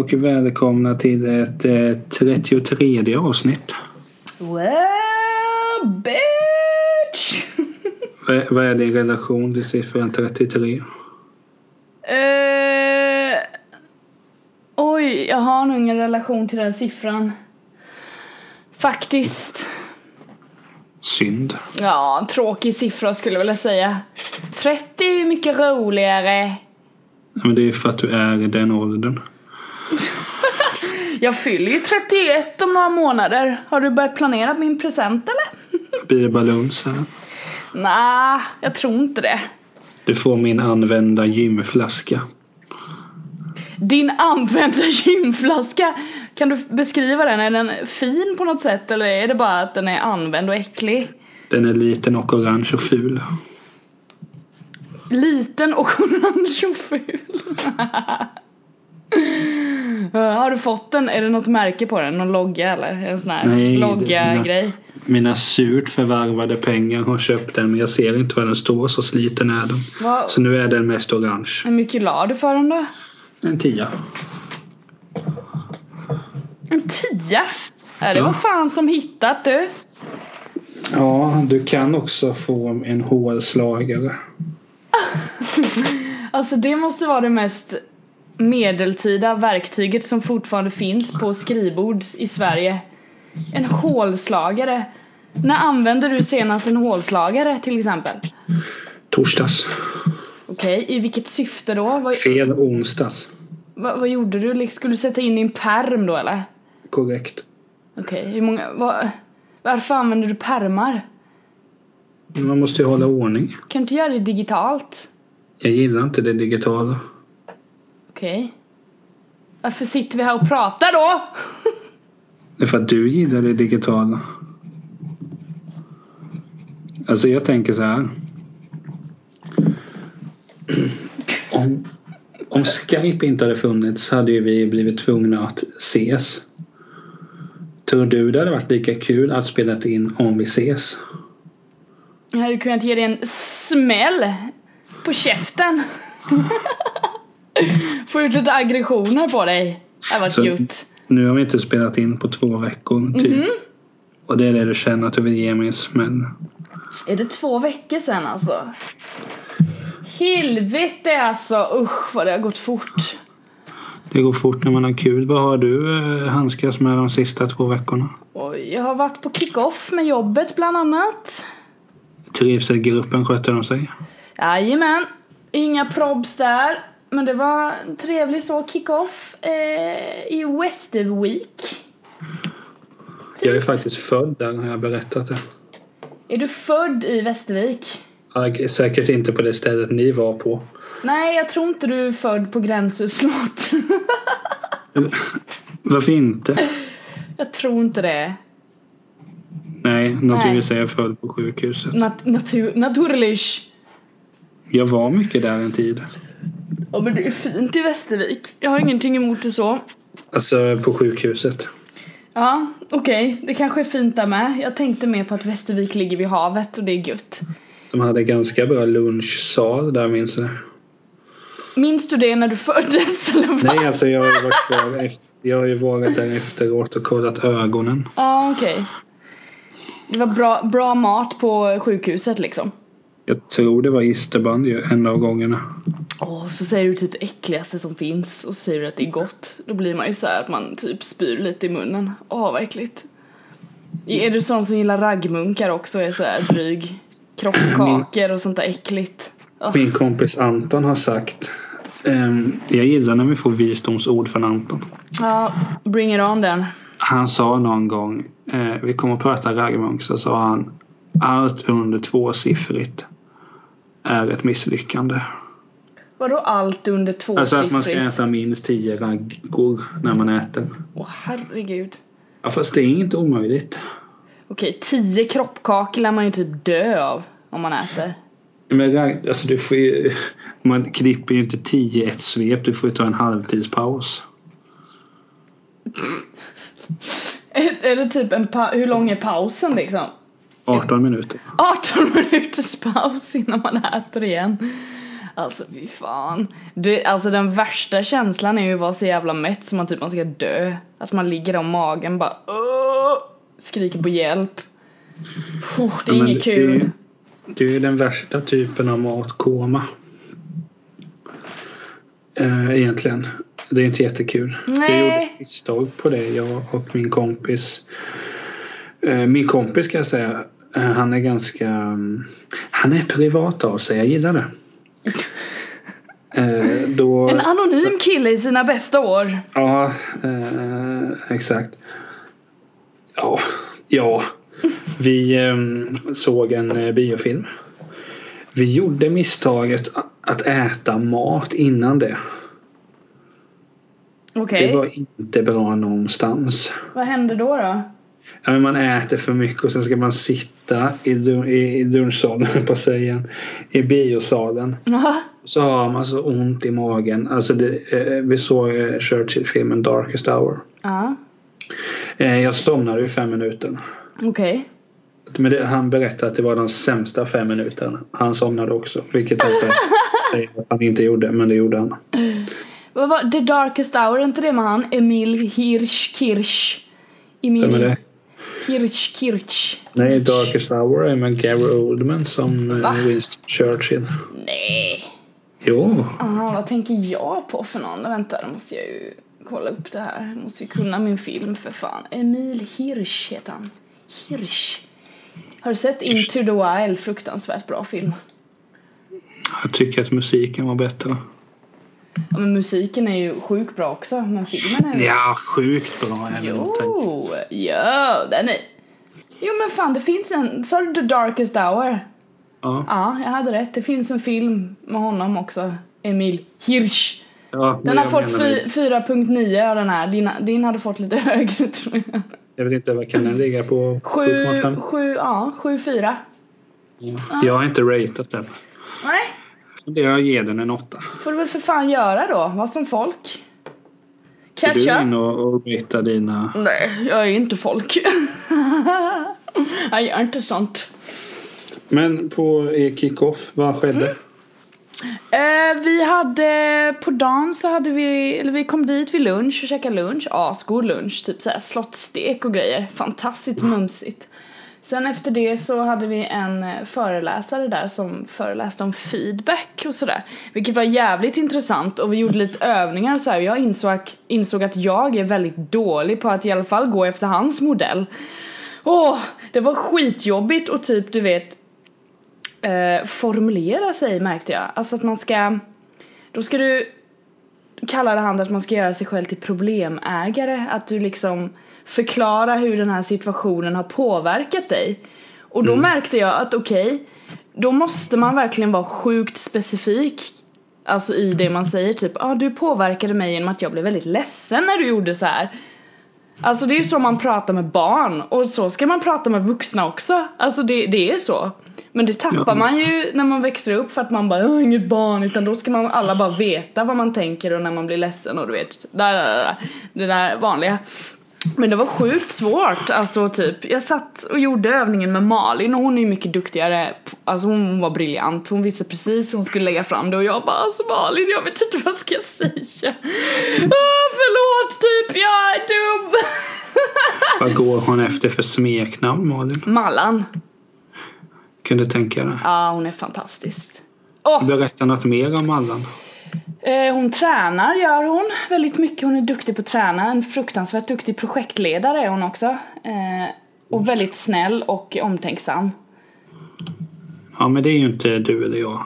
och välkomna till ett eh, 33 avsnitt. Well, bitch! Vad vad är det i relation till siffran 33? Eh, oj, jag har nog ingen relation till den siffran. Faktiskt. Synd. Ja, tråkig siffra skulle jag vilja säga. 30 är mycket roligare. Ja, Men det är för att du är i den åldern. Jag fyller ju 31 om några månader. Har du börjat planera min present eller? Blir det baluns här? Nej, jag tror inte det. Du får min använda gymflaska. Din använda gymflaska, kan du beskriva den? Är den fin på något sätt eller är det bara att den är använd och äcklig? Den är liten och orange och ful. Liten och orange och ful. Har du fått den? Är det något märke på den? Någon logga eller? En sån här Nej, logga-grej? Mina surt förvärvade pengar har köpt den men jag ser inte vad den står så sliten är den. Vad, Så nu är den mest orange. hur mycket la du för den då? En tia. En tia? Är det Ja. vad fan som hittat du? Ja, du kan också få en hålslagare. Alltså det måste vara det mest medeltida verktyget som fortfarande finns på skrivbord i Sverige. En hålslagare. När använde du senast en hålslagare till exempel? Torsdags. Okej, i vilket syfte då? Vad, Fel onsdags. vad, vad gjorde du? Liksom, Skulle du sätta in i en perm då eller? Korrekt. Okej, hur många... Vad, varför använder du permar? Man måste ju hålla ordning. Kan du inte göra det digitalt? Jag gillar inte det digitala. Okej. Varför sitter vi här och pratar då? Det är för att du gillar det digitala. Alltså jag tänker så här. Om, om Skype inte hade funnits hade ju vi blivit tvungna att ses. Tror du det hade varit lika kul att spela in om vi ses? Jag hade kunnat ge dig en smäll på käften. Få ut lite aggressioner på dig. Det hade varit gött. Nu har vi inte spelat in på två veckor typ. Och det är det du känner att du vill ge mig en smäll. Är det två veckor sedan alltså? Helvete alltså, usch vad det har gått fort. Det går fort när man har kul. Vad har du eh, handskats med de sista två veckorna? Oj, jag har varit på kick-off med jobbet bland annat. Trivselgruppen sköter de sig? Jajamän, inga probs där. Men det var en trevlig så kick-off eh, i Westerweek. Jag är faktiskt född där har jag berättat det. Är du född i Västervik? Jag säkert inte på det stället ni var på. Nej, jag tror inte du är född på Gränsö slott. Varför inte? jag tror inte det. Nej, naturligtvis är jag född på sjukhuset. Nat- natur- naturligt. Jag var mycket där en tid. Ja men det är fint i Västervik. Jag har ingenting emot det så. Alltså på sjukhuset. Ja, okej. Det kanske är fint där med. Jag tänkte mer på att Västervik ligger vid havet och det är gött. De hade ganska bra lunchsal där minns jag. Minns du det när du föddes eller vad? Nej, alltså jag har ju varit kvar efter, Jag har ju varit där efteråt och kollat ögonen. Ja, okej. Det var bra, bra mat på sjukhuset liksom. Jag tror det var isterband ju en av gångerna. Åh, så säger du typ det äckligaste som finns och säger att det är gott. Då blir man ju så här att man typ spyr lite i munnen. Åh, vad äckligt. Är du sån som gillar raggmunkar också? Är så här dryg? Kroppkakor och sånt där äckligt. Åh, Min kompis Anton har sagt ehm, Jag gillar när vi får visdomsord från Anton. Ja, bring it on den. Han sa någon gång eh, Vi kommer att prata raggmunk så sa han Allt under tvåsiffrigt är ett misslyckande. Vadå allt under Alltså att man ska äta minst tio raggor när man äter. Åh herregud. Ja, fast det är inte omöjligt. Okej, tio kroppkakor lär man ju typ dö av om man äter. Men alltså du får ju, man klipper ju inte tio ett svep. Du får ju ta en halvtidspaus. Det typ en pa- hur lång är pausen liksom? 18 minuter. 18 minuters paus innan man äter igen. Alltså fy fan. Det, alltså den värsta känslan är ju att vara så jävla mätt som man typ man ska dö. Att man ligger där om magen bara Åh! Skriker på hjälp. Puh, det är Ja, inget det är kul. ju- Det är ju den värsta typen av matkoma. Eh, egentligen. Det är inte jättekul. Jag gjorde Nej. ett misstag på det, jag och min kompis. Eh, min kompis kan jag säga, eh, han är ganska... mm, Han är privat av sig, jag gillar det. Eh, då, En anonym kille i sina bästa år. Ja, eh, exakt. Ja, ja. Vi eh, såg en eh, biofilm. Vi gjorde misstaget att äta mat innan det. Okej. Det var inte bra någonstans. Vad hände då då? Ja, men man äter för mycket och sen ska man sitta i, dun- i, i dunsalen, på igen, i biosalen. Ja. Så har man så ont i magen. Alltså det, eh, vi såg eh, Churchill-filmen Darkest Hour. Ja. Eh, jag somnade i fem minuter. Okej. Men det, han berättade att det var de sämsta fem minuterna. Han somnade också. Vilket han inte gjorde. Men det gjorde han. Vad var The Darkest Hour, är inte det med han? Emil Hirsch Kirsch. Emil Hirsch Kirsch. Nej, Darkest Hour är med Gary Oldman som eh, Va? Winston Churchill. Nej. Jo. Aha, vad tänker jag på för någon? Vänta, då måste jag ju kolla upp det här. Jag måste ju kunna min film för fan. Emil Hirsch heter han. Hirsch. Har du sett Into the Wild? Fruktansvärt bra film. Jag tycker att musiken var bättre. Ja, men musiken är ju sjukt bra också, men filmen är ju... Ja, sjukt bra är. Jo, ja, den är... Jo men fan det finns en, sa du The Darkest Hour? Ja, Ja, jag hade rätt. Det finns en film med honom också. Emil Hirsch. ja, Den har fått menar fy- 4.9 av den här. Din, din hade fått lite högre tror jag. Jag vet inte, vad kan den ligga på? 7, 7,5? 7, ja, 7, 4. Ja. Jag har inte ratat den. Nej, Det jag ger den en åtta. får du väl för fan göra då. Var som folk. Är du Catch in up. och, och ratea dina... Nej, jag är inte folk. jag gör inte sånt. Men på er kick-off, vad skedde? Mm. Eh, vi hade på dagen så hade vi, eller vi kom dit vid lunch och käkade lunch, asgod lunch, typ såhär slottsstek och grejer, fantastiskt mumsigt. Sen efter det så hade vi en eh, föreläsare där som föreläste om feedback och sådär. Vilket var jävligt intressant och vi gjorde lite övningar och så här. Jag insåg, att- insåg att jag är väldigt dålig på att i alla fall gå efter hans modell. Åh, det var skitjobbigt och typ du vet eh, formulera sig märkte jag. Alltså att man ska, då ska du kallade han det att man ska göra sig själv till problemägare. Att du liksom förklarar hur den här situationen har påverkat dig. Och då märkte jag att okej, då måste man verkligen vara sjukt specifik. Alltså i det man säger typ, ah, du påverkade mig genom att jag blev väldigt ledsen när du gjorde så här. Alltså det är ju så man pratar med barn och så ska man prata med vuxna också. Alltså det, det är så. Men det tappar Ja. man ju när man växer upp för att man bara har inget barn utan då ska man alla bara veta vad man tänker och när man blir ledsen och du vet där, där, där, det där vanliga. Men det var sjukt svårt, alltså typ jag satt och gjorde övningen med Malin och hon är ju mycket duktigare, alltså hon var briljant, hon visste precis hur hon skulle lägga fram det och jag bara alltså Malin jag vet inte vad ska jag säga. Åh, förlåt typ, jag är dum. Vad går hon efter för smeknamn Malin? Mallan, Kunde tänka dig. ja hon är fantastisk. Åh, Berätta något mer om Allan. Eh, hon tränar gör hon väldigt mycket. Hon är duktig på att träna. En fruktansvärt duktig projektledare är hon också. Eh, och väldigt snäll och omtänksam. Ja men det är ju inte du eller jag.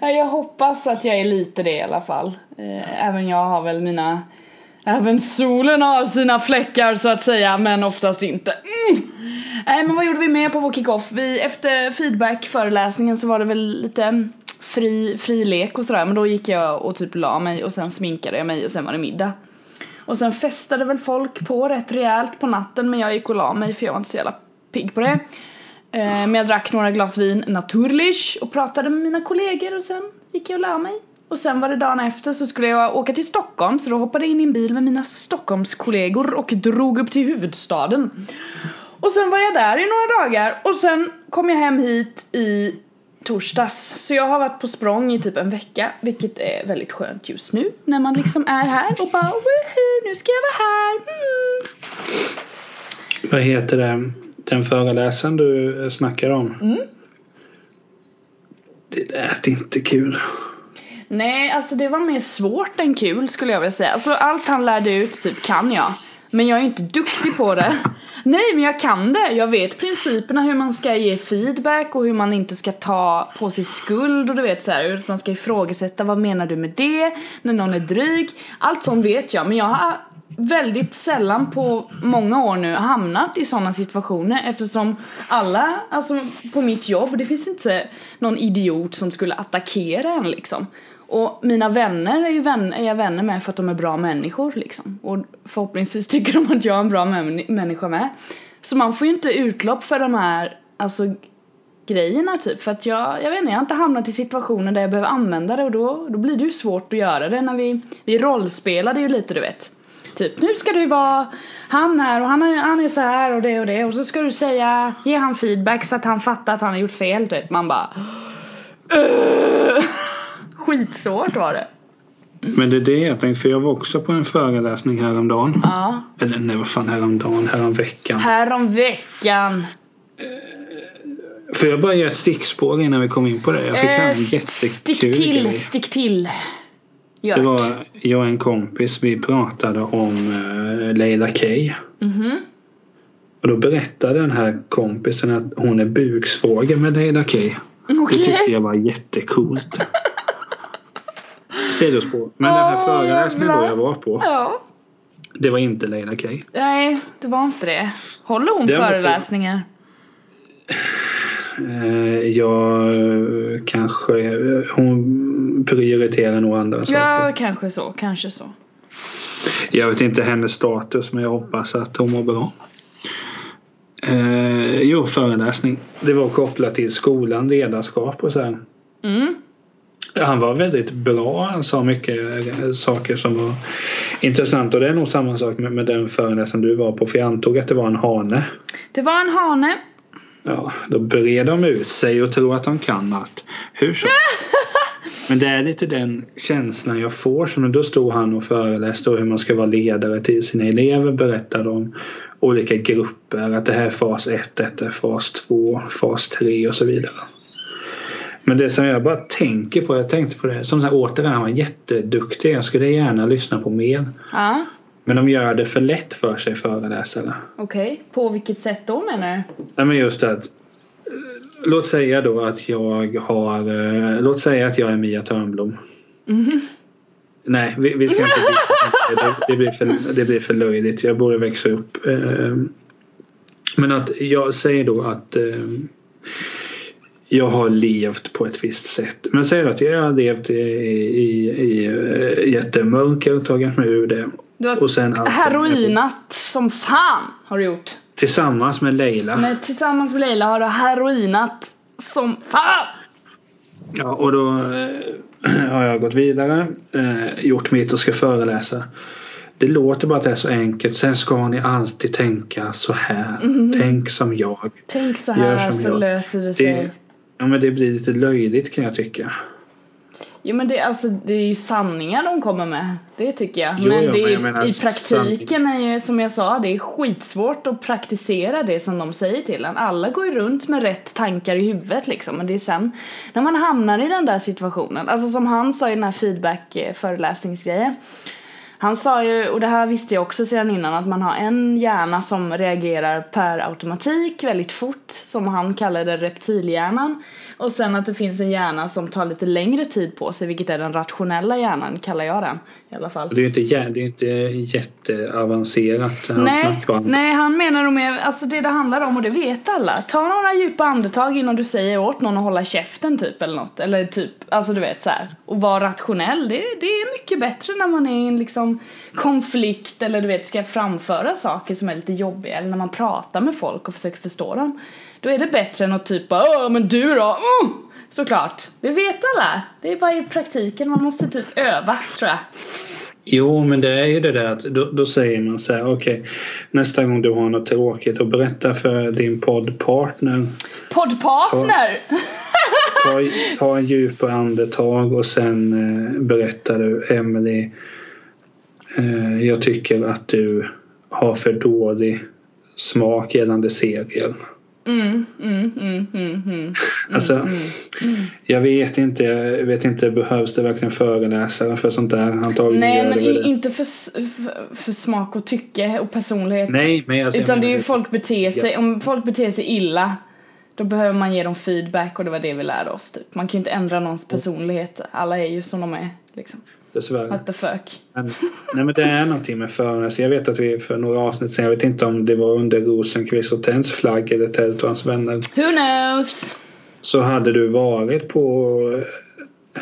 Jag hoppas att jag är lite det i alla fall. Eh, även jag har väl mina... Även solen har sina fläckar så att säga, men oftast inte. Mm. Nej men vad gjorde vi mer på vår kickoff? Vi, efter feedback-föreläsningen så var det väl lite fri, fri lek och sådär men då gick jag och typ la mig och sen sminkade jag mig och sen var det middag. Och sen festade väl folk på rätt rejält på natten men jag gick och la mig för jag var inte så jävla pigg på det. Eh, Men jag drack några glas vin naturligt och pratade med mina kollegor och sen gick jag och la mig. Och sen var det dagen efter så skulle jag åka till Stockholm så då hoppade jag in i en bil med mina Stockholmskollegor och drog upp till huvudstaden. Och sen var jag där i några dagar och sen kom jag hem hit i torsdags. Så jag har varit på språng i typ en vecka, vilket är väldigt skönt just nu när man liksom är här och bara woho, nu ska jag vara här. Mm. Vad heter det? Den föreläsaren du snackar om. Mm. Det lät inte kul. Nej, alltså det var mer svårt än kul skulle jag vilja säga. Alltså allt han lärde ut typ kan jag. Men jag är inte duktig på det. Nej, men jag kan det. Jag vet principerna hur man ska ge feedback och hur man inte ska ta på sig skuld och du vet så här, hur man ska ifrågasätta vad menar du med det när någon är dryg. Allt sånt vet jag, men jag har väldigt sällan på många år nu hamnat i sådana situationer eftersom alla, alltså på mitt jobb, det finns inte någon idiot som skulle attackera en liksom. Och mina vänner är, ju vänner, är jag vänner med för att de är bra människor liksom. Och förhoppningsvis tycker de att jag är en bra män, människa med. Så man får ju inte utlopp för de här, alltså grejerna typ. För att jag, jag vet inte, jag har inte hamnat i situationer där jag behöver använda det och då, då blir det ju svårt att göra det när vi, vi rollspelade ju lite du vet. Typ, nu ska du vara han här och han är, han är så här och det och det och så ska du säga, ge han feedback så att han fattar att han har gjort fel typ. Man bara "Ugh." Skitsvårt var det. Men det är det jag tänkte, för jag var också på en föreläsning häromdagen. Ja. Eller nej, vad fan häromdagen? Häromveckan. Härom veckan. För jag bara ge ett stickspår innan vi kom in på det. Jag fick höra en Eh, stick jättekul till, grej. stick till. Gör Det var jag och en kompis, vi pratade om uh, Leila K. Mhm. Och då berättade den här kompisen att hon är buksvåger med Leila K. Det Okej. tyckte jag var jättecoolt. Sidospår. Men den här Åh, föreläsningen då jag var på. Ja. Det var inte Leila K. Nej, det var inte det. Håller hon Det föreläsningar? Eh, jag eh, kanske... eh, Hon prioriterar nog andra saker. Ja, kanske så, kanske så. Jag vet inte hennes status men jag hoppas att hon mår bra. Eh, jo, föreläsning. Det var kopplat till skolan, ledarskap och så här. Mm. Han var väldigt bra. Han sa mycket eh, saker som var intressant. Och det är nog samma sak med, med den föreläsningen du var på. För jag antog att det var en hane. Det var en hane. Ja, då breder de ut sig och tror att de kan allt. Hur så? Men det är lite den känslan jag får. Som då stod han och föreläste om hur man ska vara ledare till sina elever. Berättade om olika grupper. Att det här är fas 1, detta är fas 2, fas 3 och så vidare. Men det som jag bara tänker på, jag tänkte på det, som sagt återigen han var jätteduktig. Jag skulle gärna lyssna på mer. Ja, Men de gör det för lätt för sig föreläsare. okej. På vilket sätt då menar du? Nej men just det att Låt säga då att jag har eh, Låt säga att jag är Mia Törnblom. Mhm. Nej vi, vi ska inte det, det, blir för, det blir för löjligt. Jag borde växa upp. eh, Men att jag säger då att eh, jag har levt på ett visst sätt. Men säg att jag har levt i, i, i eh, jättemörker, tagit mig ur det. Du har Och sen heroinat som fan har du gjort. Tillsammans med Leila. Men tillsammans med Leila har du heroinat som fan. Ja, och då eh, har jag gått vidare, eh, gjort mitt och ska föreläsa. Det låter bara att det är så enkelt. Sen ska ni alltid tänka så här. Tänk som jag. Tänk så här som så jag. löser det sig. Det, ja, men det blir lite löjligt kan jag tycka. Jo men det, alltså, det är ju sanningar de kommer med. Det tycker jag. Jo, men ja, det, men jag menar i praktiken är ju som jag sa, det är skitsvårt att praktisera det som de säger till en. Alla går ju runt med rätt tankar i huvudet liksom. Men det är sen när man hamnar i den där situationen. Alltså som han sa i den här feedback föreläsningsgrejen. Han sa ju, och det här visste jag också sedan innan, att man har en hjärna som reagerar per automatik väldigt fort, som han kallade reptilhjärnan. Och sen att det finns en hjärna som tar lite längre tid på sig, vilket är den rationella hjärnan, kallar jag den i alla fall. Det är ju inte, det är inte jätteavancerat. Hans Nej, var. nej, han menar nog mer, alltså det det handlar om och det vet alla. Ta några djupa andetag innan du säger åt någon att hålla käften typ eller något. Eller typ, alltså du vet så här. Och vara rationell, det, det är mycket bättre när man är i en liksom konflikt eller du vet ska framföra saker som är lite jobbiga. Eller när man pratar med folk och försöker förstå dem. Då är det bättre än att typ bara, Åh, men du då? Mm! Såklart, det vet alla. Det är bara i praktiken, man måste typ öva tror jag. Jo, men det är ju det där att då, då säger man så här, okej, nästa gång du har något tråkigt och berätta för din poddpartner. Poddpartner! ta, ta en djup andetag och sen eh, berättar du Emily eh, jag tycker att du har för dålig smak gällande serier. Mm, mm, mm, mm, mm. Alltså, mm, mm. jag vet inte, jag vet inte, behövs det verkligen föreläsare för sånt där? Antagligen Nej men i- inte för, för, för smak och tycke och personlighet. Nej, men alltså, Utan det är ju folk beter sig, om folk beter sig illa då behöver man ge dem feedback och det var det vi lärde oss typ. Man kan ju inte ändra någons personlighet. Alla är ju som de är liksom. Dessvärre. What the fuck. Men, nej men det är någonting med föreläsare. Jag vet att vi för några avsnitt sen, jag vet inte om det var under Rosenqvist och Tents flagg eller Tält och hans vänner. Who knows? Så hade du varit på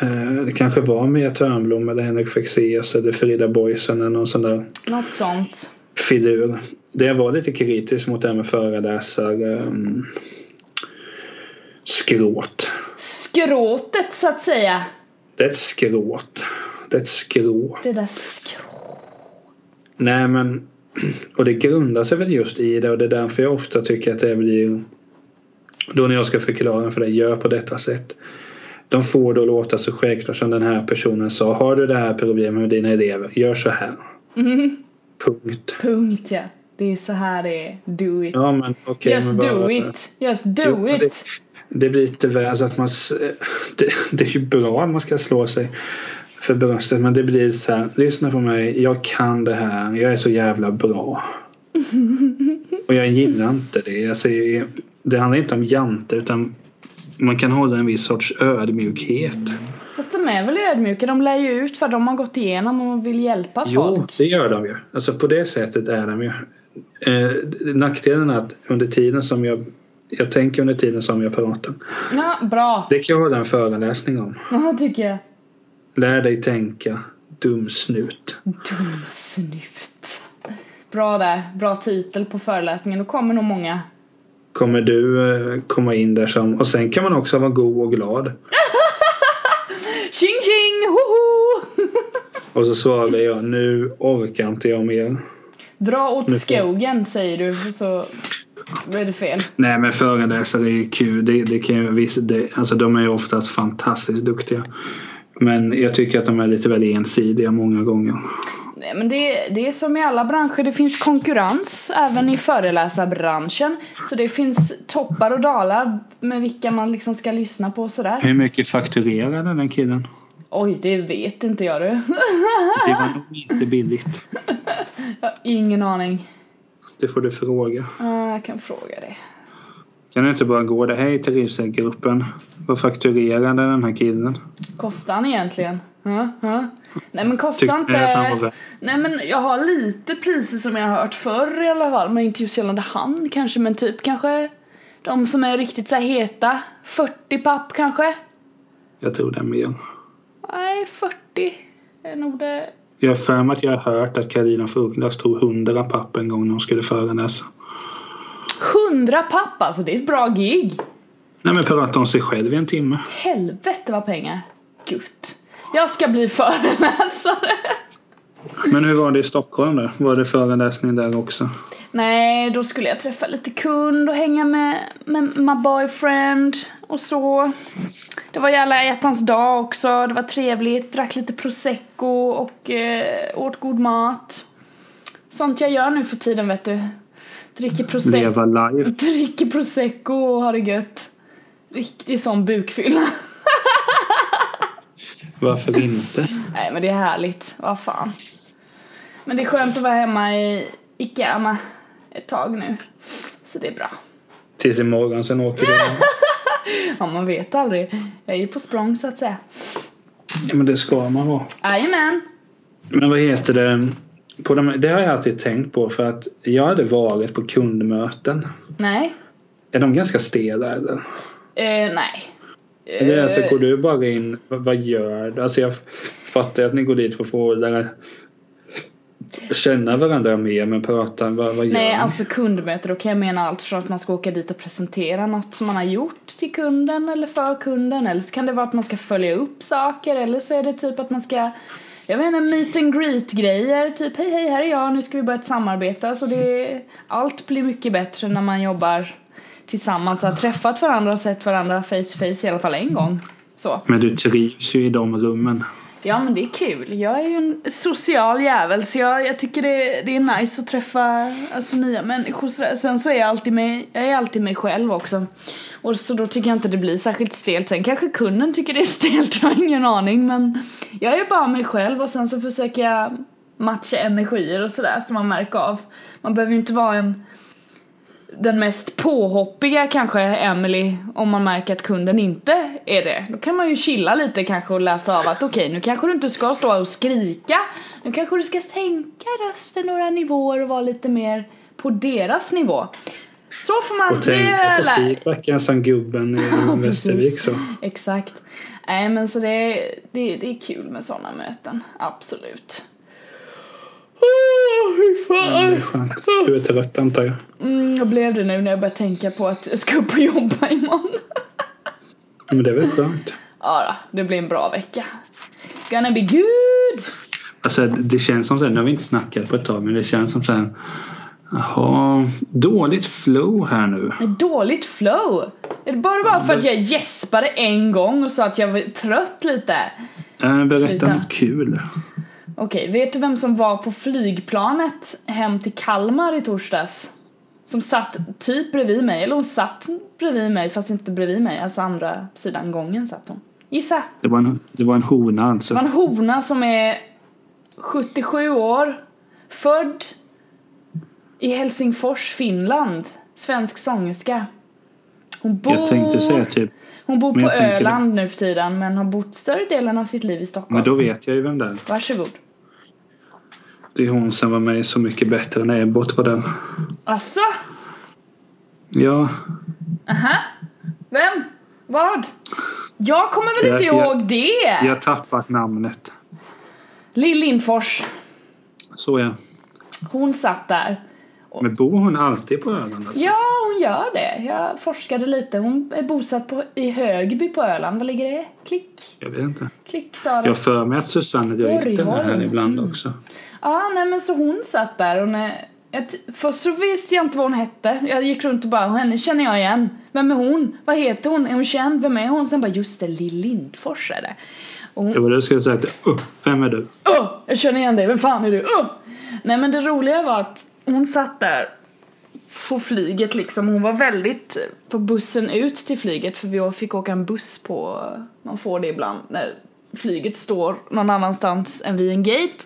eh, det kanske var Mia Törnblom eller Henrik Fexeus eller Frida Boisen eller någon sån där Något sånt. filur. Det var lite kritisk mot det här med föreläsare um, skråt. Skråtet så att säga. Det är ett skråt. Det är ett skrå. Det där skrå. Nej men och det grundar sig väl just i det och det är därför jag ofta tycker att det blir då när jag ska förklara för dig, gör på detta sätt. De får då låta så självklart som den här personen sa. Har du det här problemet med dina elever, gör så här. Mhm. Punkt. Punkt ja. Det är så här det är. Do it. Ja men okej. Just men bara- do it. Just do Jo, it. Det, det blir lite väl så att man... Det, det är ju bra att man ska slå sig för bröstet men det blir så här. Lyssna på mig. Jag kan det här. Jag är så jävla bra. Och jag gillar inte det. Alltså, det handlar inte om jante utan man kan hålla en viss sorts ödmjukhet. Fast de är väl ödmjuka. De lär ju ut vad de har gått igenom och vill hjälpa Jo, folk. det gör de ju. Alltså på det sättet är de ju. Eh, nackdelen är att under tiden som jag jag tänker under tiden som jag pratar. Ja, bra. Det kan jag hålla en föreläsning om. Ja, tycker jag. Lär dig tänka, dum snut. Dum snyft. Bra där. Bra titel på föreläsningen. Då kommer nog många. Kommer du eh, komma in där som... Och sen kan man också vara god och glad. Tjing tjing! Hoho! Och så svarar jag, nu orkar inte jag mer. Dra åt Nu skogen säger du så är det fel. Nej men föreläsare är ju kul. Det, det kan ju, det, alltså de är ju oftast fantastiskt duktiga. Men jag tycker att de är lite väl ensidiga många gånger. Nej men det, det är som i alla branscher, det finns konkurrens även i föreläsarbranschen. Så det finns toppar och dalar med vilka man liksom ska lyssna på och sådär. Hur mycket fakturerar den killen? Oj, det vet inte jag du. Det var nog inte billigt. Jag har ingen aning. Det får du fråga. Jag kan fråga det. Kan du inte bara gå där? Hej till Rivsäckgruppen. Vad fakturerar den här killen? Kostar han egentligen? Ja, ja. Nej men kostar inte... Nej men jag har lite priser som jag har hört förr i alla fall. Men inte just gällande han kanske. Men typ kanske de som är riktigt så här heta. 40 papp kanske? Jag tror det är mer. Nej, 40 är nog det. Jag har för mig att jag har hört att Carina af Ugglas tog 100 papp en gång när hon skulle föreläsa. 100 papp alltså, det är ett bra gig. Nej men prata om sig själv i en timme. Helvete vad pengar. Gutt. Jag ska bli föreläsare. Men hur var det i Stockholm då? Var det föreläsning där också? Nej, då skulle jag träffa lite kund och hänga med, med my boyfriend och så. Det var jävla hjärtans dag också, det var trevligt, drack lite prosecco och eh, åt god mat. Sånt jag gör nu för tiden vet du. Dricker prosecco, Leva dricker prosecco och har det gött. Riktig sån bukfylla. Varför inte? Nej men det är härligt, vad fan. Men det är skönt att vara hemma i Ikea ett tag nu. Så det är bra. Tills imorgon, sen åker du. Ja, man vet aldrig. Jag är ju på språng så att säga. Ja men det ska man vara. Jajamän. Men vad heter det? På de, det har jag alltid tänkt på för att jag hade varit på kundmöten. Nej. Är de ganska stela eller? Eh, nej. Eller alltså, Eh, går du bara in, vad, vad gör du? Alltså jag fattar att ni går dit för att få lära känna varandra mer men prata, vad, vad gör Nej, ni? alltså kundmöte, då kan jag mena allt från att man ska åka dit och presentera något som man har gjort till kunden eller för kunden. Eller så kan det vara att man ska följa upp saker eller så är det typ att man ska jag vet inte, meet and greet grejer. Typ hej hej här är jag, nu ska vi börja ett samarbete. Alltså det, allt blir mycket bättre när man jobbar tillsammans och har träffat varandra och sett varandra face to face i alla fall en gång. Så. Men du trivs ju i de rummen. Ja men det är kul. Jag är ju en social jävel så jag, jag tycker det, det är nice att träffa alltså, nya människor sådär. Sen så är jag alltid mig, jag är alltid mig själv också. Och så då tycker jag inte det blir särskilt stelt. Sen kanske kunden tycker det är stelt, jag har ingen aning men jag är bara mig själv och sen så försöker jag matcha energier och sådär som man märker av. Man behöver ju inte vara en den mest påhoppiga kanske Emily om man märker att kunden inte är det. Då kan man ju chilla lite kanske och läsa av att okej okay, nu kanske du inte ska stå och skrika. Nu kanske du ska sänka rösten några nivåer och vara lite mer på deras nivå. Så får man... Och tänka på feedbacken som gubben i Västervik så. Exakt. Nej men så det det, det är kul med sådana möten, absolut. Oh, fy fan. Är skönt. Du är trött antar jag. Mm, jag blev det nu när jag började tänka på att jag ska upp och jobba imorgon. Men det är väl skönt. Ja då, det blir en bra vecka. Gonna be good! Alltså det känns som så nu har vi inte snackat på ett tag men det känns som så här Jaha, dåligt flow här nu. Dåligt flow? Är det bara, bara för att jag gäspade en gång och sa att jag var trött lite? Äh, berätta något kul. Okej, vet du vem som var på flygplanet hem till Kalmar i torsdags? Som satt typ bredvid mig, eller hon satt bredvid mig fast inte bredvid mig, alltså andra sidan gången satt hon. Gissa! Det var en, det var en hona alltså? Det var en hona som är 77 år, född i Helsingfors, Finland. Svensk sångerska. Hon bor... Jag tänkte säga typ hon bor på Öland nu för tiden men har bott större delen av sitt liv i Stockholm. Men då vet jag ju vem det är. Varsågod. Det är hon som var med Så mycket bättre än Ebbot var där. Asså? Ja. Aha. Vem? Vad? Jag kommer väl inte jag, ihåg det? Jag har tappat namnet. Lill Lindfors. Så ja. Hon satt där. Men bor hon alltid på Öland? Alltså? Ja, hon gör det. Jag forskade lite. Hon är bosatt på, i Högby på Öland. Var ligger det? Klick? Jag vet inte. Klick sa det. Jag för mig att Susanne ut den här ibland mm. också. Ja, nej men så hon satt där och när jag, först så visste jag inte vad hon hette. Jag gick runt och bara, henne känner jag igen. Vem är hon? Vad heter hon? Är hon känd? Vem är hon? Sen bara, just det, Lill Lindfors är det. Och hon... Jag var det skulle säga uh, vem är du? Uh, jag känner igen dig, vem fan är du? Uh! Nej men det roliga var att hon satt där på flyget liksom. Hon var väldigt på bussen ut till flyget för vi fick åka en buss på, man får det ibland när flyget står någon annanstans än vid en gate.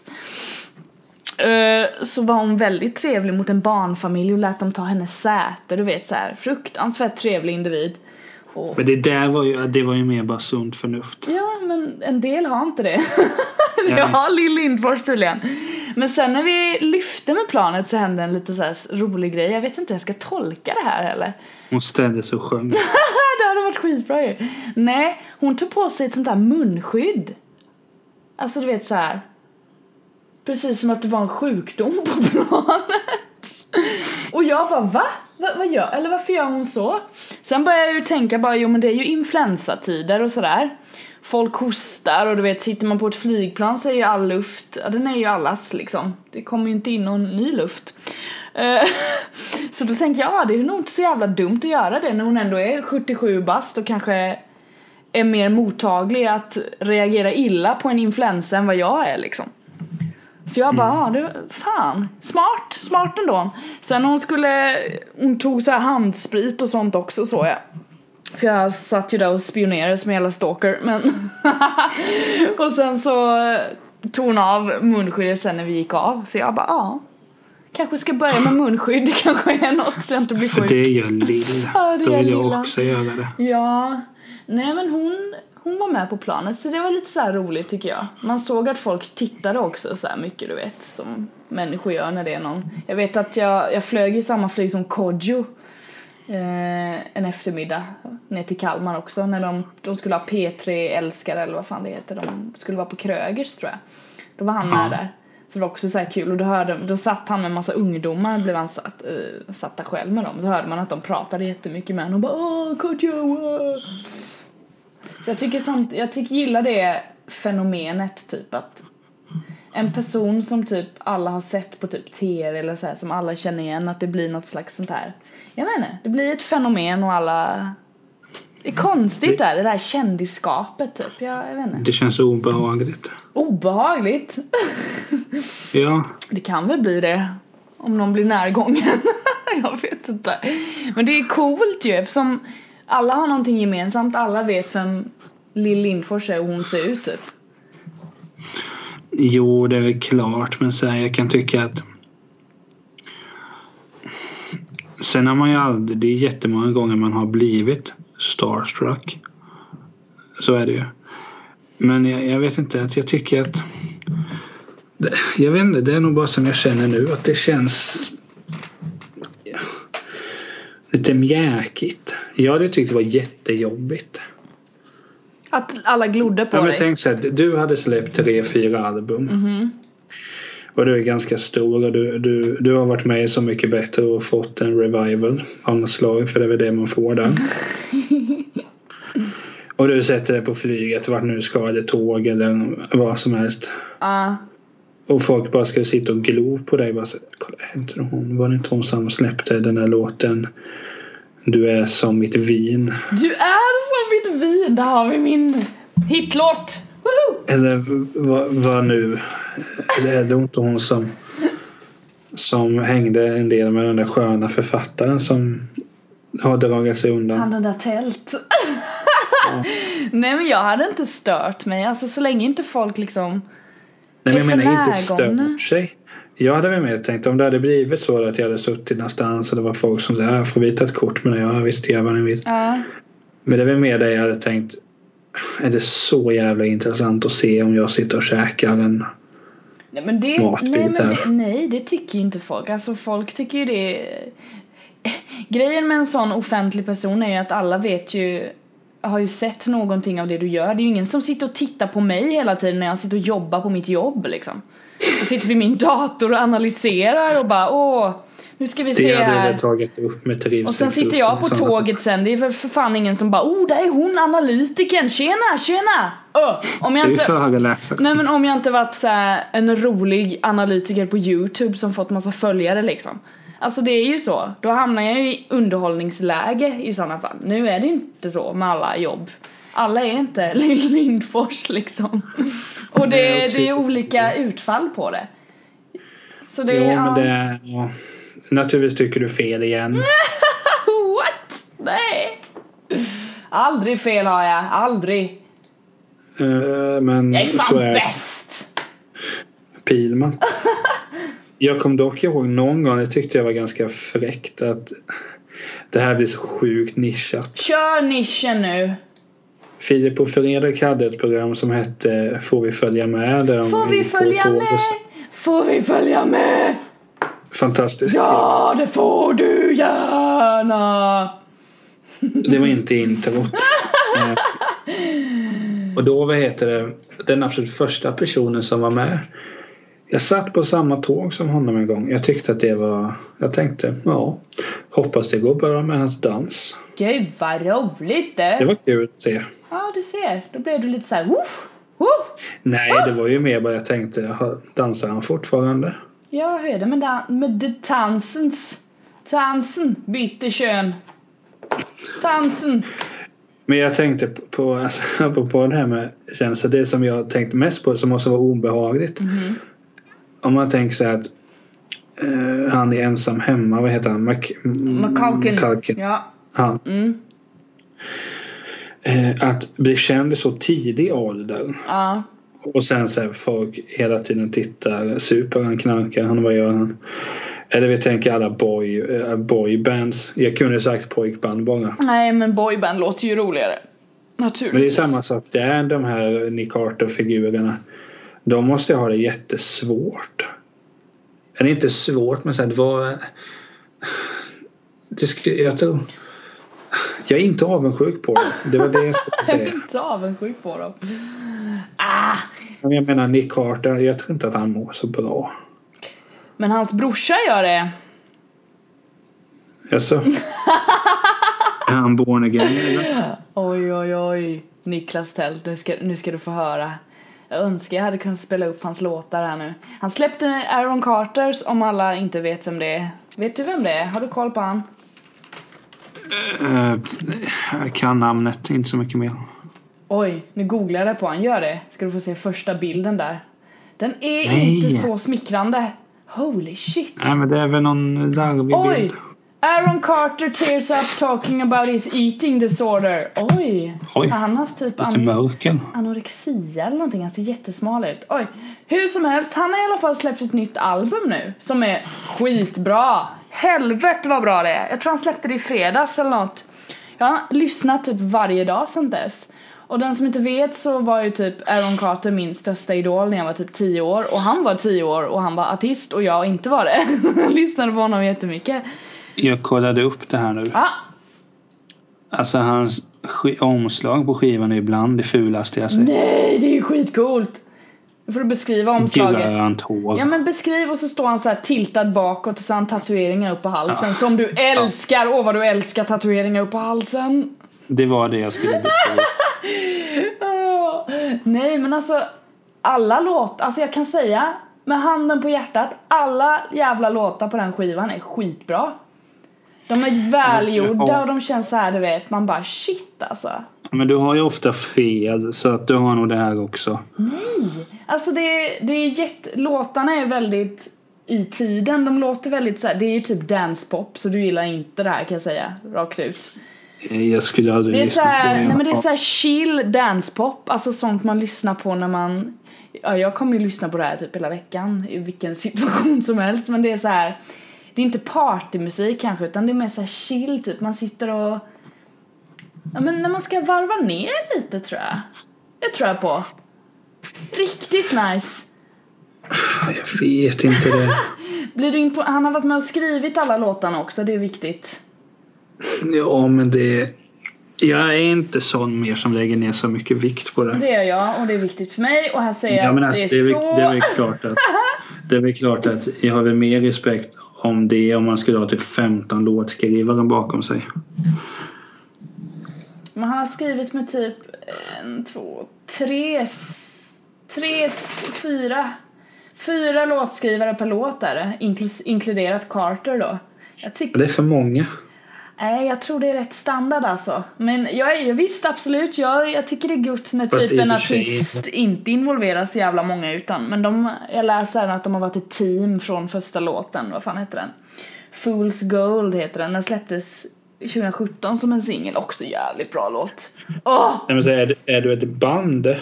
Uh, så var hon väldigt trevlig mot en barnfamilj och lät dem ta hennes säte, du vet så här, fruktansvärt trevlig individ. Och... Men det där var ju, det var ju mer bara sunt förnuft. Ja, men en del har inte det. det har Lill Lindfors tydligen. Men sen när vi lyfte med planet så hände en lite så här rolig grej. Jag vet inte hur jag ska tolka det här heller. Hon ställde sig och sjöng. det hade varit skitbra ju. Nej, hon tog på sig ett sånt där munskydd. Alltså du vet så här. Precis som att det var en sjukdom på planet. Och jag bara va? va? Vad gör, eller varför gör hon så? Sen började jag ju tänka bara jo men det är ju influensatider och sådär folk hostar och du vet sitter man på ett flygplan så är ju all luft, ja den är ju allas liksom. Det kommer ju inte in någon ny luft. Eh, så då tänker jag, ja det är nog inte så jävla dumt att göra det när hon ändå är 77 bast och kanske är mer mottaglig att reagera illa på en influensa än vad jag är liksom. Så jag bara, mm. ja, det, fan, smart, smart ändå. Sen hon skulle, hon tog så här handsprit och sånt också så jag. För jag satt ju där och spionerade som jävla stalker men Och sen så tog hon av munskyddet sen när vi gick av så jag bara ja Kanske ska börja med munskydd, det kanske är något så jag inte blir sjuk. För det gör Lill. ja, det Då vill jag också göra det. Ja. Nej men hon, hon var med på planet så det var lite så roligt tycker jag. Man såg att folk tittade också så mycket du vet som människor gör när det är någon. Jag vet att jag, jag flög ju samma flyg som Kodjo eh, en eftermiddag ner till Kalmar också när de, de skulle ha P3 älskare eller vad fan det heter. De skulle vara på Krögers tror jag. Då var han med där. Så det var också så kul och då, hörde, då satt han med en massa ungdomar, blev han satt, uh, satt där själv med dem. Så hörde man att de pratade jättemycket med honom och bara åh Kodjo! Så jag tycker sånt, jag tycker gillar det fenomenet typ att en person som typ alla har sett på typ tv eller så här, som alla känner igen att det blir något slags sånt här Jag inte, det blir ett fenomen och alla Det är konstigt där, det där kändisskapet typ, jag, jag vet inte Det känns obehagligt. Obehagligt! Ja, Det kan väl bli det om någon blir närgången. jag vet inte. Men det är coolt ju eftersom alla har någonting gemensamt. Alla vet vem Lill Lindfors är och hon ser ut typ. jo det är väl klart men så här, jag kan tycka att Sen har man ju aldrig, det är jättemånga gånger man har blivit starstruck. Så är det ju. Men jag, jag vet inte, att jag tycker att det, Jag vet inte, det är nog bara som jag känner nu att det känns lite mjäkigt. Jag hade tyckt det var jättejobbigt. Att alla glodde på Ja, men dig. tänk så här, du hade släppt tre, fyra album. Mhm. Och du är ganska stor och du, du, du har varit med i Så mycket bättre och fått en revival av något slag för det är väl det man får där. och du sätter dig på flyget vart nu ska eller tåg eller vad som helst. Ja. Och folk bara ska sitta och glo på dig. Bara så, Kolla, hon? Var det inte hon som släppte den där låten? Du är som mitt vin. Du är som mitt vin, där har vi min hitlåt! Woho! Eller vad, vad nu? Eller är det inte hon som som hängde en del med den där sköna författaren som har dragit sig undan? Han den där tält. Nej men jag hade inte stört mig, alltså så länge inte folk liksom Nej, men jag menar inte stört sig. Jag hade väl mer tänkt om det hade blivit så att jag hade suttit någonstans och det var folk som sa "Äh, får vi ta ett kort med dig? Ja visst gör vad ni vill. Ja. Men det är väl mer det jag hade tänkt. Är det så jävla intressant att se om jag sitter och käkar en Nej men det, Matbit nej, men här. det, nej det tycker ju inte folk. Alltså folk tycker ju det Grejen med en sån offentlig person är ju att alla vet ju har ju sett någonting av det du gör. Det är ju ingen som sitter och tittar på mig hela tiden när jag sitter och jobbar på mitt jobb liksom. Jag sitter vid min dator och analyserar och bara åh, nu ska vi se här. Och sen sitter jag på tåget sen, det är för, för fan ingen som bara oh, där är hon analytikern, tjena, tjena! Öh, om jag inte... Nej men om jag inte varit så här en rolig analytiker på youtube som fått massa följare liksom. Alltså det är ju så, då hamnar jag ju i underhållningsläge i sådana fall. Nu är det inte så med alla jobb. Alla är inte Lindfors liksom. Och det, Nej, och det är olika utfall på det. Så det Jo är... men ja. det ja. Naturligtvis tycker du fel igen. What? Nej! Aldrig fel har jag, aldrig. Eh, Men Jag är fan är bäst! Pilman. Jag kom dock ihåg någon gång, det tyckte jag var ganska fräckt att det här blir så sjukt nischat. Kör nischen nu. Filip och Fredrik hade ett program som hette Får vi följa med? Där de Får vi följa med? Får vi följa med? Fantastiskt. Ja, det får du gärna! Det var inte introt. Eh, och då, vad heter det, den absolut första personen som var med. Jag satt på samma tåg som honom en gång. Jag tyckte att det var, jag tänkte, ja, hoppas det går bra med hans dans. Gud vad roligt det! Det var kul att se. Ja, du ser. Då blev du lite såhär woof, woof. Nej, det var ju mer bara jag tänkte, dansar han fortfarande? Ja, hur är det med, dan- med tansens? Tansen bytte kön. Tansen. Men jag tänkte på, på, alltså, på det här med känslor. Det som jag tänkte mest på som måste vara obehagligt. Mhm. Om man tänker sig att eh, han är ensam hemma. Vad heter han? Mac, McCulkin. McCulkin. Ja. Han. Mm. Eh, att bli känd i så tidig ålder. Ja. Och sen så här, folk hela tiden tittar. Super han? Knarkar han? Vad gör han? Eller vi tänker alla boy, eh, boybands. Jag kunde sagt pojkband bara. Nej, men boyband låter ju roligare. Men det är Naturligtvis. samma sak där. De här Nick Carter-figurerna. De måste ha det jättesvårt. Eller inte svårt men så här, det var... Det skulle, jag tror... Jag är inte avundsjuk på det. Det var det jag skulle Jag är säga. inte avundsjuk på dem. Ah! Jag menar Nick Carter. Jag tror inte att han mår så bra. Men hans brorsa gör det. Alltså, är han born again eller? Oj, oj, oj. Niklas Tält, nu ska, nu ska du få höra. Jag önskar jag hade kunnat spela upp hans låtar här nu. Han släppte Aaron Carters om alla inte vet vem det är. Vet du vem det är? Har du koll på han? Uh, jag kan namnet, inte så mycket mer. Oj, nu googlar jag på han. Gör det. Ska du få se första bilden där. Den är Nej. inte så smickrande. Holy shit. Nej men det är väl någon larvig Oj. bild. Aaron Carter tears up talking about his eating disorder. Oj! Oj. Har han haft typ an anorexia eller någonting? Han ser jättesmal ut. Oj! Hur som helst, han har i alla fall släppt ett nytt album nu som är skitbra. Helvete vad bra det är. Jag tror han släppte det i fredags eller något. Jag har lyssnat typ varje dag sedan dess. Och den som inte vet så var ju typ Aaron Carter min största idol när jag var typ 10 år och han var 10 år och han var artist och jag inte var det. lyssnade på honom jättemycket. Jag kollade upp det här nu. Ah. Alltså hans omslag på skivan är ibland det fulaste jag sett. Nej, det är ju skitcoolt! Nu får du beskriva omslaget. Grönt hår. Ja men beskriv och så står han så här tiltad bakåt och så har han tatueringar upp på halsen ja. som du älskar! Åh oh, vad du älskar tatueringar upp på halsen! Det var det jag skulle beskriva. oh. Nej men alltså alla låtar, alltså jag kan säga med handen på hjärtat, alla jävla låtar på den skivan är skitbra. De är välgjorda och de känns så här, du vet, man bara shit alltså. Men du har ju ofta fel så att du har nog det här också. Nej! Alltså det, det är jätte, låtarna är väldigt i tiden, de låter väldigt så här, det är ju typ dancepop så du gillar inte det här kan jag säga rakt ut. Jag skulle aldrig det är så här, nej men det är så här chill dancepop, alltså sånt man lyssnar på när man Ja, jag kommer ju lyssna på det här typ hela veckan i vilken situation som helst men det är så här det är inte partymusik kanske utan det är mer så chill typ. Man sitter och Ja men när man ska varva ner lite tror jag. Det tror jag på. Riktigt nice. Jag vet inte det. Blir du impo- Han har varit med och skrivit alla låtarna också, det är viktigt. Ja men det jag är inte sån mer som lägger ner så mycket vikt på det. Det är jag och det är viktigt för mig och här säger jag ja, men alltså, det är, det är så... Det är väl klart att Det är väl klart att jag har väl mer respekt om det om man skulle ha typ 15 låtskrivare bakom sig. Men han har skrivit med typ en, två, tre, tre, fyra, fyra låtskrivare per låt är det, inkluderat Carter då. Tycker... Det är för många. Nej, jag tror det är rätt standard alltså. Men jag är visst absolut, jag, jag tycker det är gott när Fast typ en artist inte involverar så jävla många utan men de, jag läser att de har varit ett team från första låten, vad fan heter den? Fool's Gold heter den, den släpptes 2017 som en singel, också jävligt bra låt. Oh! Nej, är, du, är du ett band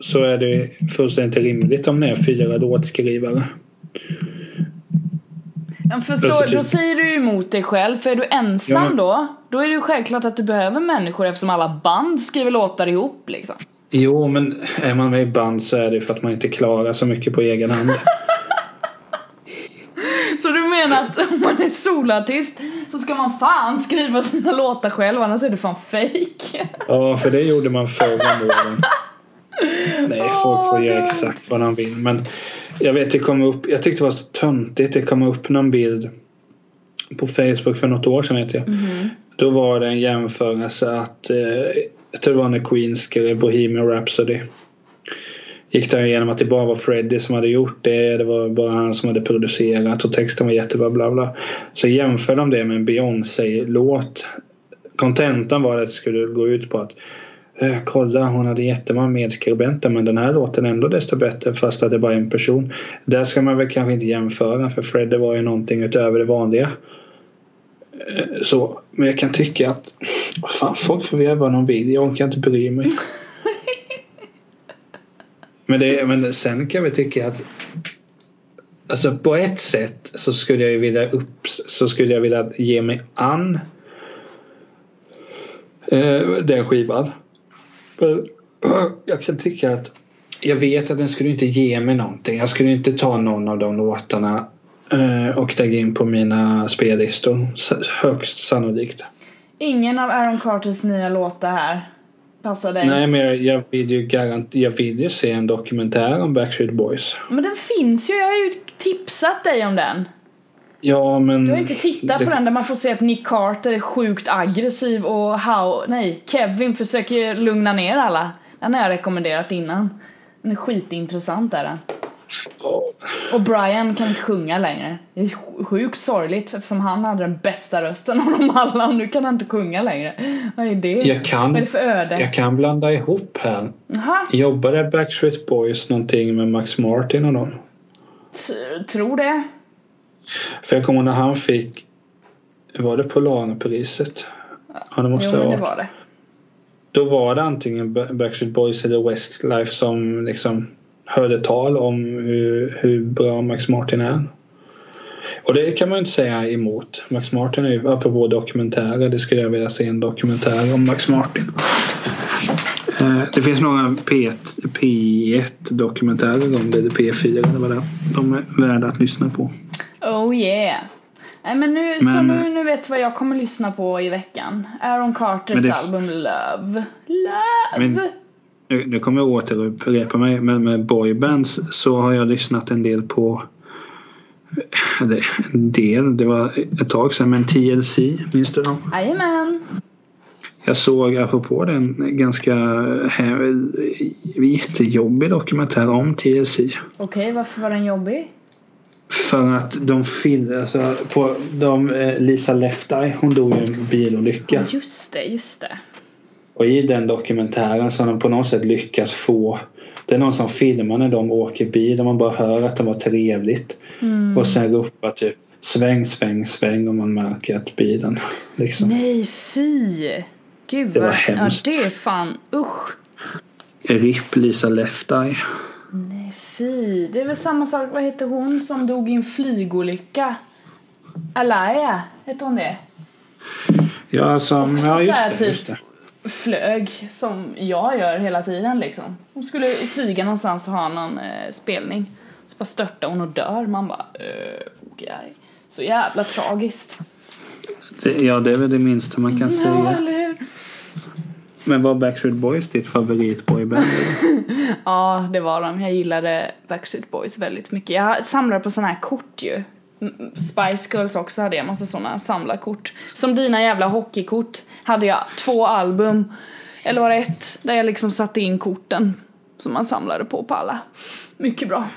så är det fullständigt rimligt om det är fyra låtskrivare. Ja, förstår, då säger du emot dig själv, för är du ensam ja. då, då är det ju självklart att du behöver människor eftersom alla band skriver låtar ihop liksom. Jo, men är man med i band så är det för att man inte klarar så mycket på egen hand. så du menar att om man är solartist så ska man fan skriva sina låtar själv, annars är det fan fake. ja, för det gjorde man förr om åren. Nej, folk får göra exakt vad de vill. Men jag vet, det kom upp, jag tyckte det var så töntigt. Det kom upp någon bild på Facebook för något år sedan vet jag. Mm. Då var det en jämförelse att, eh, jag tror det var när Queen skrev Bohemian Rhapsody. Gick där igenom att det bara var Freddie som hade gjort det. Det var bara han som hade producerat och texten var jättebra bla bla. Så jämförde de det med en Beyoncé-låt. Kontentan var att det skulle gå ut på att Eh, kolla hon hade jättemånga medskribenter men den här låten är ändå desto bättre fast att det bara är en person. Där ska man väl kanske inte jämföra för Freddy var ju någonting utöver det vanliga. Eh, så, men jag kan tycka att fan, folk får göra vad de vill. Jag orkar inte bry mig. men, det, men sen kan vi tycka att Alltså på ett sätt så skulle jag vilja upp så skulle jag vilja ge mig an eh, den skivan. Jag kan tycka att jag vet att den skulle inte ge mig någonting. Jag skulle inte ta någon av de låtarna eh, och lägga in på mina spellistor. Högst sannolikt. Ingen av Aaron Carters nya låtar här passar dig? Nej, men jag, jag, vill ju garant, jag vill ju se en dokumentär om Backstreet Boys. Men den finns ju. Jag har ju tipsat dig om den. Ja, men... Du har inte tittat det... på den där man får se att Nick Carter är sjukt aggressiv och how, nej, Kevin försöker lugna ner alla. Den har jag rekommenderat innan. Den är skitintressant är den. Ja. Och Brian kan inte sjunga längre. Det är sj- sjukt sorgligt eftersom han hade den bästa rösten av dem alla och nu kan han inte sjunga längre. Vad är det? Jag kan, Vad är det för öde? jag kan blanda ihop här. Jaha, Jobbade Backstreet Boys någonting med Max Martin och dem? t- tror det. För jag kommer när han fick Var det Polarpriset? Ja det måste Jo det ha det varit. var det. Då var det antingen Ba- Backstreet Boys eller Westlife som liksom hörde tal om hur, hur bra Max Martin är. Och det kan man ju inte säga emot. Max Martin är ju, apropå dokumentärer, det skulle jag vilja se en dokumentär om Max Martin. Eh, Det finns några P1, P1 dokumentärer om det, eller P4 eller vad det är. De är värda att lyssna på. Oh yeah. Nej men nu, så Men- nu, nu vet du vad jag kommer lyssna på i veckan. Aaron Carters det- album Love. Love! Men- Nu, nu kommer jag återupprepa mig men med boybands så har jag lyssnat en del på eller en del, det var ett tag sedan men TLC, minns du dem? Jajamän. Jag såg apropå den ganska här, jättejobbig dokumentär om TLC. Okej, varför var den jobbig? För att de filmade, alltså på de, eh, Lisa Left Eye, hon dog i en bilolycka. Just det, just det. Och i den dokumentären så har de på något sätt lyckats få Det är någon som filmar när de åker bil och man bara hör att det var trevligt. Mm. Och sen ropar typ sväng, sväng, sväng och man märker att bilen liksom. Nej, fy! Gud Det var vad, hemskt. Ja, det är fan, usch. RIP Lisa Left Eye. Nej, fy. Det är väl samma sak, vad heter hon som dog i en flygolycka? Alaya, hette hon det? Ja, som, ja så just här det, typ- just det. Flög som jag gör hela tiden liksom. Hon skulle flyga någonstans och ha någon eh, spelning. Så bara störtar hon och dör. Man bara, eh, okej. Så jävla tragiskt. det. Ja, det är väl det minsta man kan Ja, säga. eller hur? Men var Backstreet Boys ditt favoritboyband? Ja, det var de. Jag gillade Backstreet Boys väldigt mycket. Jag samlade på såna här kort ju. Spice Girls också hade jag massa såna samlarkort. Som dina jävla hockeykort hade jag två album, eller var det ett, där jag liksom satte in korten som man samlade på på alla. Mycket bra.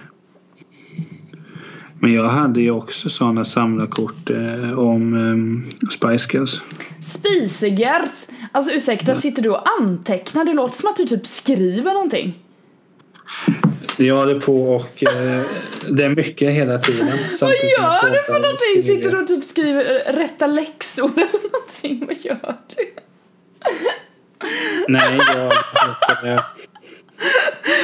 Men jag hade ju också sådana samlarkort eh, om eh, Spice Girls. Spisegert! Alltså ursäkta, sitter du och antecknar? Det låter som att du typ skriver någonting. Jag håller på och eh, det är mycket hela tiden. Vad gör du för någonting? Sitter du och typ skriver eh, rätta läxor eller någonting? Vad gör du? Nej, jag,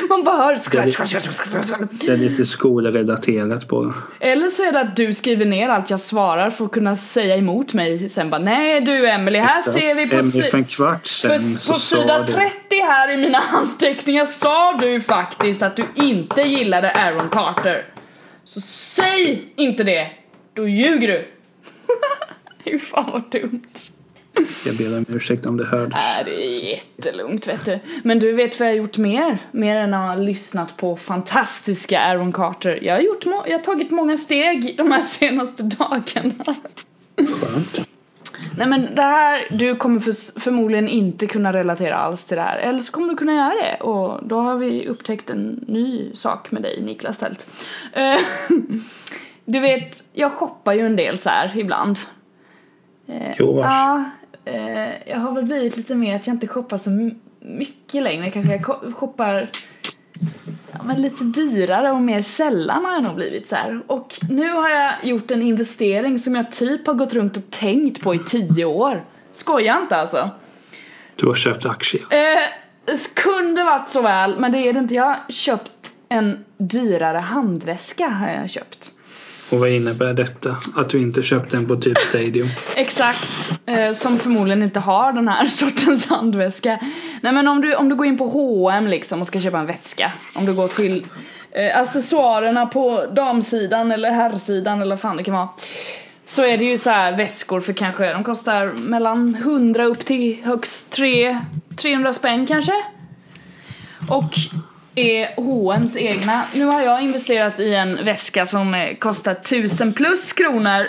Man bara hör skratt, skratt, skratt, skratt. det är lite skolrelaterat bara. Eller så är det att du skriver ner allt jag svarar för att kunna säga emot mig sen bara nej du Emily här ser vi på, Emily si- för en kvart sen för, på sida du- 30 här i mina anteckningar sa du faktiskt att du inte gillade Aaron Carter. Så säg inte det! Då ljuger du! Hur fan vad dumt. Jag ber om ursäkt om det hördes. Nej, det är jättelugnt vet du. Men du vet vad jag har gjort mer? Mer än att ha lyssnat på fantastiska Aaron Carter. Jag har, gjort jag har tagit många steg de här senaste dagarna. Skönt. Nej men det här, du kommer för, förmodligen inte kunna relatera alls till det här. Eller så kommer du kunna göra det. Och då har vi upptäckt en ny sak med dig Niklas Tält. Eh, du vet, jag shoppar ju en del så här ibland. Eh, Jo, vars. Ja, jag har väl blivit lite mer att jag inte shoppar så mycket längre. Kanske jag shoppar ja, men lite dyrare och mer sällan har jag nog blivit så här. Och nu har jag gjort en investering som jag typ har gått runt och tänkt på i tio år. Skojar inte alltså. Du har köpt aktier. Eh, kunde varit så väl, men det är det inte. Jag har köpt en dyrare handväska har jag köpt. Och vad innebär detta? Att du inte köpte en på typ Stadium? Exakt, eh, som förmodligen inte har den här sortens handväska. Nej men om du, om du går in på H&M liksom och ska köpa en väska. Om du går till eh, accessoarerna på damsidan eller herrsidan eller vad fan det kan vara. Så är det ju så här väskor för kanske, de kostar mellan 100 upp till högst 3, 300 spänn kanske. Och är H&M's egna. Nu har jag investerat i en väska som kostar 1000 plus kronor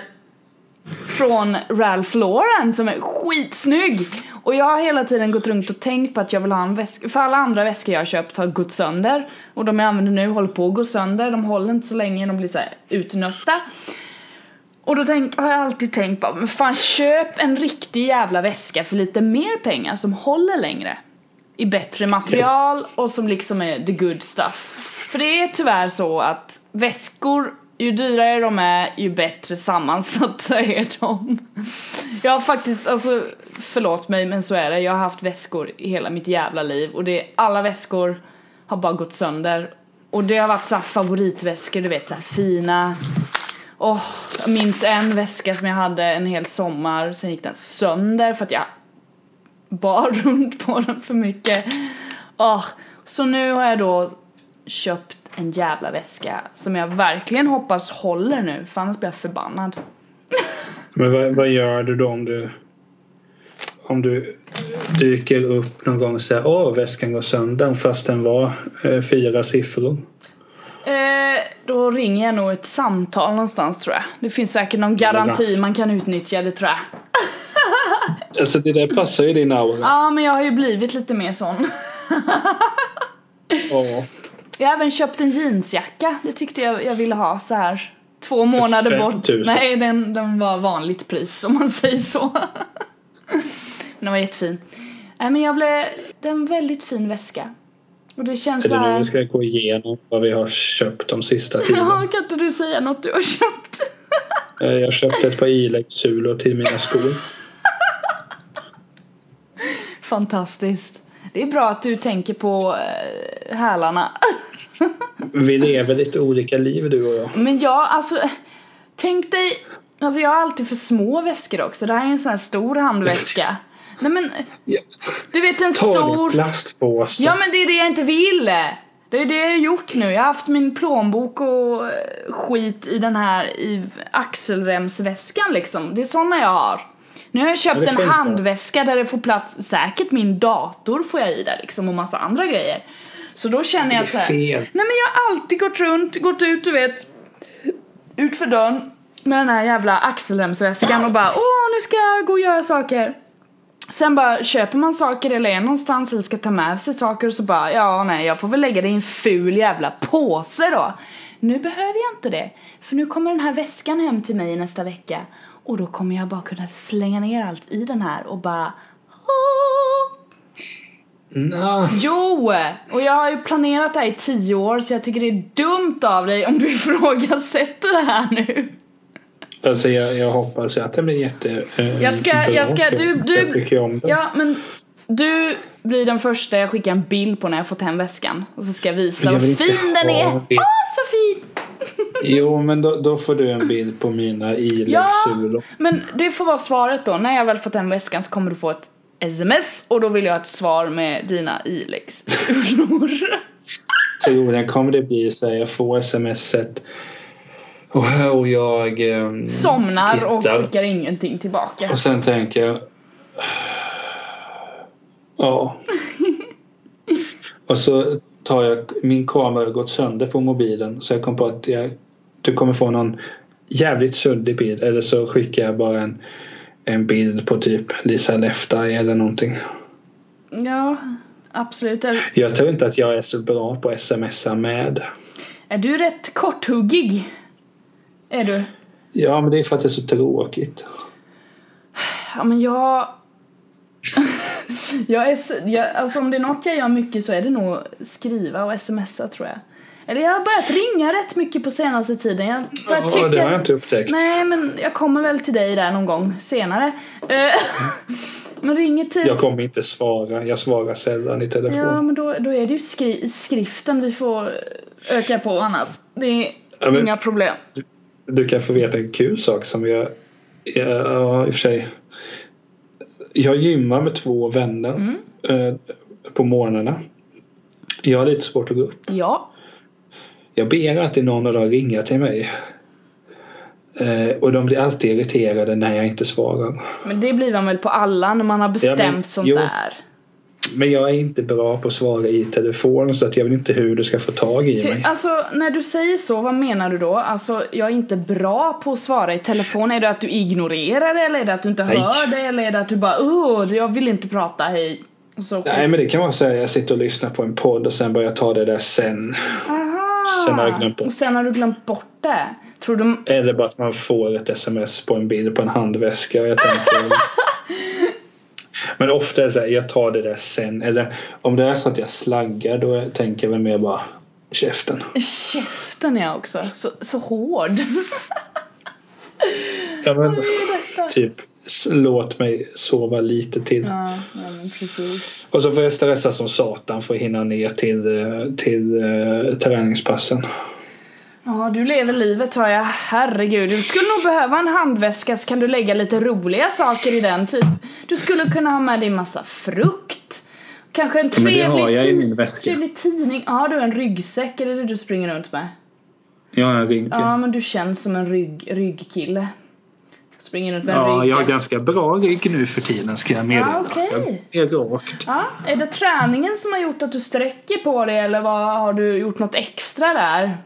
från Ralph Lauren som är skitsnygg. Och jag har hela tiden gått runt och tänkt på att jag vill ha en väska, för alla andra väskor jag har köpt har gått sönder. Och de jag använder nu håller på att gå sönder, de håller inte så länge, de blir så här utnötta. Och då tänk, har jag alltid tänkt bara, men fan köp en riktig jävla väska för lite mer pengar som håller längre. I bättre material och som liksom är the good stuff. För det är tyvärr så att väskor, ju dyrare de är, ju bättre sammansatta är de. Jag har faktiskt, alltså förlåt mig men så är det. Jag har haft väskor i hela mitt jävla liv och det, alla väskor har bara gått sönder. Och det har varit såhär favoritväskor, du vet såhär fina Åh, jag minns en väska som jag hade en hel sommar, sen gick den sönder för att jag bar runt på den för mycket. Åh, så nu har jag då köpt en jävla väska som jag verkligen hoppas håller nu, för annars blir jag förbannad. Men vad, vad gör du då om du om du dyker upp någon gång och säger åh väskan går sönder fast den var eh, fyra siffror? Eh, då ringer jag nog ett samtal någonstans tror jag. Det finns säkert någon garanti man kan utnyttja, det tror jag. Alltså det där passar ju din aura. Ja, men jag har ju blivit lite mer sån. Ja. Jag har även köpt en jeansjacka. Det tyckte jag jag ville ha så här två månader 5 bort. 000. Nej, den, den var vanligt pris om man säger så. Men den var jättefin. Nej men jag blev, det är en väldigt fin väska. Och det känns Är så det nu vi ska gå igenom vad vi har köpt de sista tiden? Ja, kan inte du säga något du har köpt? Eh, Jag köpte ett par iläggssulor till mina skor. Fantastiskt. Det är bra att du tänker på äh, hälarna. Vi lever lite olika liv du och jag. Men jag, alltså Tänk dig, alltså jag har alltid för små väskor också. Det här är en sån här stor handväska. Nej men, du vet en Ta stor... plastpåse. Ja men det är det jag inte vill! Det är det jag har gjort nu. Jag har haft min plånbok och eh, skit i den här i axelremsväskan liksom. Det är såna jag har. Nu har jag köpt en handväska där det får plats, säkert min dator får jag i där liksom och massa andra grejer. Så då känner jag så är här. Nej men jag har alltid gått runt, gått ut du vet Ut för dörren Med den här jävla axelremsväskan och bara åh nu ska jag gå och göra saker. Sen bara köper man saker eller är någonstans eller ska ta med sig saker? Och så bara ja nej jag får väl lägga det i en ful jävla påse då. Nu behöver jag inte det För nu kommer den här väskan hem till mig nästa vecka Och då kommer jag bara kunna slänga ner allt i den här och bara. Nå, Jo! Och jag har ju planerat det här i tio år så jag tycker det är dumt av dig om du ifrågasätter det här nu. alltså jag, jag hoppas att det blir jätte eh, Jag ska- bra. jag ska- du- du- Jag tycker om det. Ja, men du blir den första jag skickar en bild på när jag fått hem väskan. Och så ska jag visa hur fin den är. Åh, bild. så fin! Jo men då, då får du en bild på mina iläggssulor. Men det får vara svaret då. När jag väl fått hem väskan så kommer du få ett sms och då vill jag ha ett svar med dina iläggssulor. Troligen kommer det bli så här, jag får smset och, och jag ehm, Somnar och tittar. skickar ingenting tillbaka. Och sen tänker jag Ja. Och så tar jag min kamera har gått sönder på mobilen så jag kom på att jag, du kommer få någon jävligt suddig bild eller så skickar jag bara en, en bild på typ Lisa Leftaj eller någonting. Ja, absolut. Jag tror inte att jag är så bra på att smsa med. är du rätt korthuggig? Är du? Ja men det är för att det är så tråkigt. Ja men jag... jag är jag, alltså om det är något jag gör mycket så är det nog skriva och smsa tror jag. Eller jag har börjat ringa rätt mycket på senaste tiden. Jag Ja, tycka... det har jag inte upptäckt. Nej men jag kommer väl till dig där någon gång senare. Eh, men ringer typ... Jag kommer inte svara. Jag svarar sällan i telefon. Ja men då, då är det ju skri- skriften vi får öka på annars. Det är Ja, men- inga problem. Du kan få veta en kul sak som jag... Ja, i och för sig. Jag gymmar med två vänner Mm. eh, på morgnarna. Jag har lite svårt att gå upp. Ja. Jag ber alltid någon av dem ringa till mig. Eh, och de blir alltid irriterade när jag inte svarar. Men det blir man väl på alla när man har bestämt Ja, men- sånt jo. där. Men jag är inte bra på att svara i telefon så att jag vet inte hur du ska få tag i mig. Alltså när du säger så, vad menar du då? Alltså jag är inte bra på att svara i telefon. Är det att du ignorerar det eller är det att du inte Nej. hör det eller är det att du bara oh, jag vill inte prata, hej. Så Nej men det kan vara så jag sitter och lyssnar på en podd och sen börjar jag ta det där sen. Aha. Sen har jag glömt bort. Och sen har du glömt bort det. Tror du... Eller bara att man får ett sms på en bild på en handväska och jag tänker Men ofta är det så här, jag tar det där sen. Eller om det är så att jag slaggar då tänker jag väl mer bara käften. Käften är också så, så hård. Ja, men, typ låt mig sova lite till. Ja, ja. Och så får jag stressa som satan för att hinna ner till, eh, till uh, träningspassen. Ja, du lever livet har jag. Herregud, du skulle nog behöva en handväska så kan du lägga lite roliga saker i den. Typ, du skulle kunna ha med dig massa frukt. Kanske en trevlig, i ti- trevlig tidning. Ja, du har en ryggsäck, är det det du springer runt med? Har en rygg. Ja, men du känns som en rygg, ryggkille. Springer runt med en Ja, rygg. jag har ganska bra rygg nu för tiden ska jag meddela. Ja, okej. Jag är rakt. Ja, är det träningen som har gjort att du sträcker på dig eller vad, har du gjort något extra där?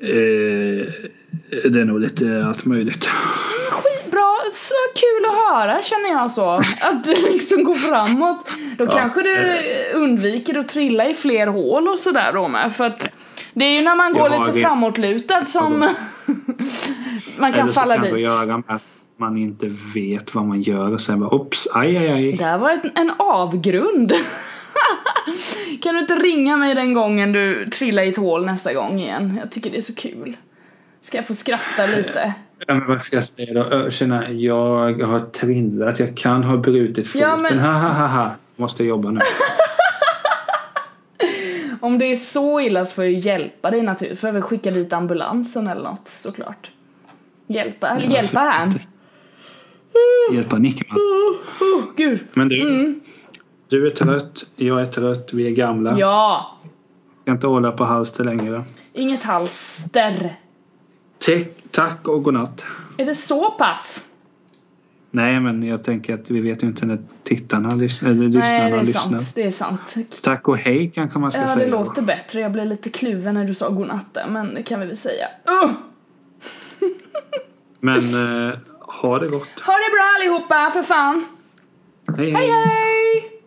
Eh, det är nog lite allt möjligt. Skitbra, så kul att höra känner jag så. Att du liksom går framåt. Då Ja. kanske du undviker att trilla i fler hål och sådär då med. För att det är ju när man går lite framåtlutad som man kan Eller så falla kan dit. göra med man inte vet vad man gör och sen bara ops, aj aj aj. Det här var en avgrund. kan du inte ringa mig den gången du trillar i ett hål nästa gång igen? Jag tycker det är så kul. Ska jag få skratta lite? Ja, men vad ska jag säga då? Tjena, jag har trillat. Jag kan ha brutit foten. Ja, men- Ha ha ha ha. Måste jobba nu. Om det är så illa så får jag hjälpa dig naturligtvis. Får jag väl skicka dit ambulansen eller något såklart. Hjälpa, Ja, hjälpa han. Hjälpa Nickman. Oh, oh, gud. Men du, Mm. Du är trött. Jag är trött. Vi är gamla. Ja. Ska inte hålla på halster längre. Inget halster. Te- tack och godnatt. Är det så pass? Nej, men jag tänker att vi vet ju inte när tittarna lys- eller lyssnarna Nej, det är lyssnar. sant. Det är sant. Tack och hej kanske man ska Ja, det säga. då. låter bättre. Jag blev lite kluven när du sa godnatt där, men det kan vi väl säga. Uh! Men eh, ha det gott. Ha det bra allihopa, för fan. hej. Hej hej!